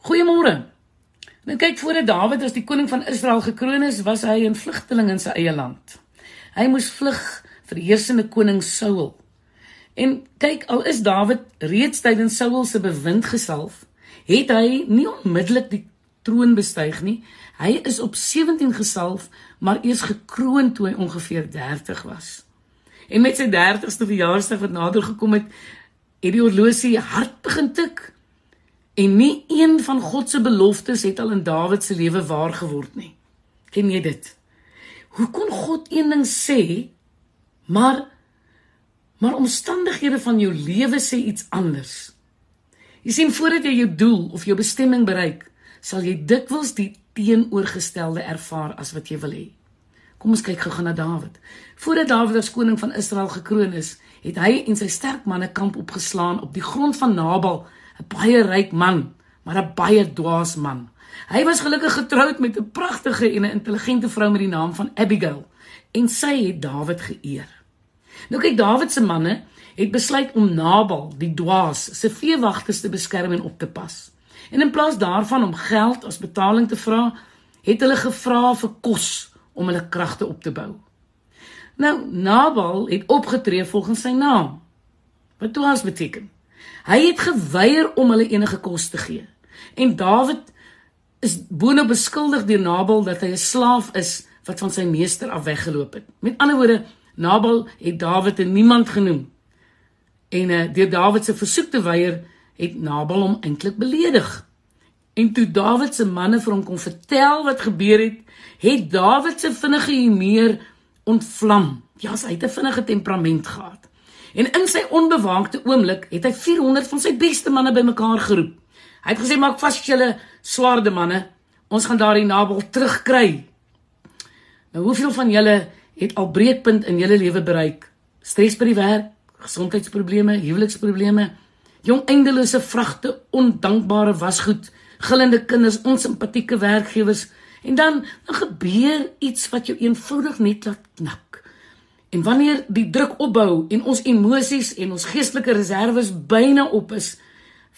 Goeiemôre. Nou kyk voordat Dawid as die koning van Israel gekroon is, was hy 'n vlugteling in sy eie land. Hy moes vlug vir die heersende koning Saul. En kyk, al is Dawid reeds tydens Saul se bewind gesalf, het hy nie onmiddellik die troon bestyg nie. Hy is op 17 gesalf, maar eers gekroon toe hy ongeveer 30 was. En met sy 30ste verjaarsdag wat nader gekom het, het die horlosie hard begin tik En nie een van God se beloftes het al in Dawid se lewe waar geword nie. Ken jy dit? Hoe kon God een ding sê, maar maar omstandighede van jou lewe sê iets anders? Jy sien voordat jy jou doel of jou bestemming bereik, sal jy dikwels die teenoorgestelde ervaar as wat jy wil hê. Kom ons kyk gou-gou na Dawid. Voordat Dawid as koning van Israel gekroon is, het hy en sy sterk manne kamp opgeslaan op die grond van Nabal 'n baie ryk man, maar 'n baie dwaas man. Hy was gelukkig getroud met 'n pragtige en 'n intelligente vrou met die naam van Abigail en sy het Dawid geëer. Nou kyk Dawid se manne het besluit om Nabal, die dwaas, se veewagters te beskerm en op te pas. En in plaas daarvan om geld as betaling te vra, het hulle gevra vir kos om hulle kragte op te bou. Nou Nabal het opgetree volgens sy naam. Wat dwaas beteken? Hy het geweier om hulle enige kos te gee. En Dawid is boonop beskuldig deur Nabal dat hy 'n slaaf is wat van sy meester af weggeloop het. Met ander woorde, Nabal het Dawid 'n niemand genoem. En uh, deur Dawid se versoek te weier, het Nabal hom eintlik beledig. En toe Dawid se manne vir hom kon vertel wat gebeur het, het Dawid se vinnige humeur ontvlam. Ja, hy het 'n vinnige temperament gehad. En in sy onbewaakte oomblik het hy 400 van sy beste manne bymekaar geroep. Hy het gesê maak vas julle swaarde manne, ons gaan daardie Nabal terugkry. Nou hoeveel van julle het al breekpunt in julle lewe bereik? Stres by die werk, gesondheidsprobleme, huweliksprobleme, jong eindelose vragte, ondankbare wasgoed, gillende kinders, onsimpatieke werkgewers en dan dan gebeur iets wat jou eenvoudig net laat knak. En wanneer die druk opbou en ons emosies en ons geestelike reserves byna op is,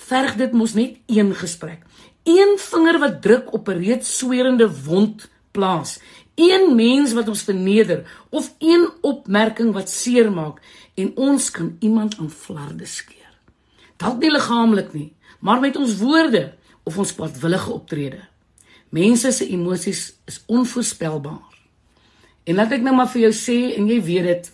verg dit mos net een gesprek. Een vinger wat druk op 'n reeds swerende wond plaas. Een mens wat ons verneder of een opmerking wat seermaak en ons kan iemand aan flarde skeer. Dalk nie liggaamlik nie, maar met ons woorde of ons kwadwillige optrede. Mense se emosies is onvoorspelbaar. En laat ek nou maar vir jou sê en jy weet dit.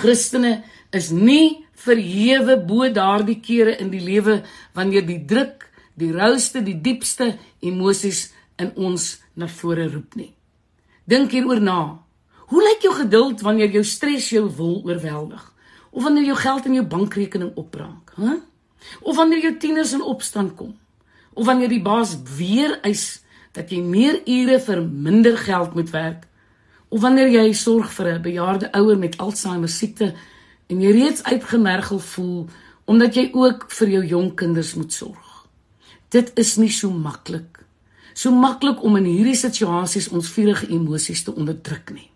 Christene is nie verhewe bo daardie kere in die lewe wanneer die druk, die rouste, die diepste emosies in ons na vore roep nie. Dink hieroor na. Hoe lyk jou geduld wanneer jou stres jou wil oorweldig? Of wanneer jou geld in jou bankrekening opraak, hè? Of wanneer jou tieners in opstand kom? Of wanneer die baas weer eis dat jy meer ure vir minder geld moet werk? Of wanneer jy sorg vir 'n bejaarde ouer met Alzheimer siekte en jy reeds uitgemergel voel omdat jy ook vir jou jong kinders moet sorg. Dit is nie so maklik. So maklik om in hierdie situasies ons vurige emosies te onderdruk nie.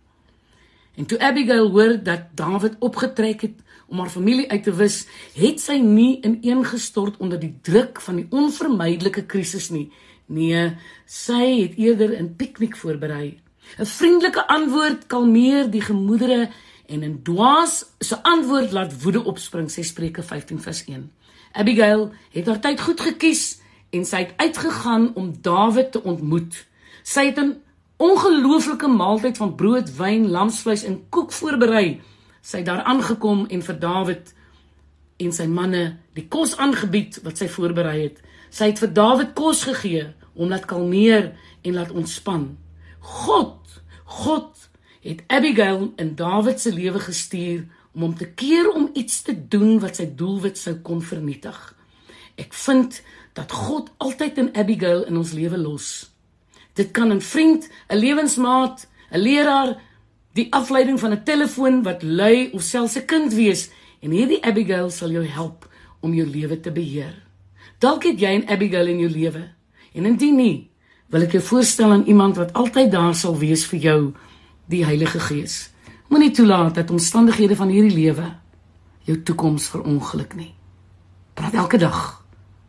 En toe Abigail hoor dat Dawid opgetrek het om haar familie uit te wis, het sy nie ineengestort onder die druk van die onvermydelike krisis nie. Nee, sy het eerder 'n piknik voorberei 'n Vriendelike antwoord kalmeer die gemoedere en 'n dwaas se antwoord laat woede opspring, sê Spreuke 15:1. Abigail het haar tyd goed gekies en sy het uitgegaan om Dawid te ontmoet. Sy het 'n ongelooflike maaltyd van brood, wyn, lamsvleis en koek voorberei. Sy het daar aangekom en vir Dawid en sy manne die kos aangebied wat sy voorberei het. Sy het vir Dawid kos gegee om laat kalmeer en laat ontspan. God, God het Abigail in Dawid se lewe gestuur om hom te keer om iets te doen wat sy doelwit sou kon vernietig. Ek vind dat God altyd 'n Abigail in ons lewe los. Dit kan 'n vriend, 'n lewensmaat, 'n leraar, die afleiding van 'n telefoon wat lui of selfs 'n kind wees en hierdie Abigail sal jou help om jou lewe te beheer. Dalk het jy 'n Abigail in jou lewe en indien nie, wil ek jou voorstel aan iemand wat altyd daar sal wees vir jou, die Heilige Gees. Moenie toelaat dat omstandighede van hierdie lewe jou toekoms verongeluk nie. Praat elke dag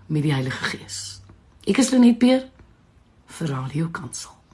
met die Heilige Gees. Ek is Lenet Peer vir Radio Kansel.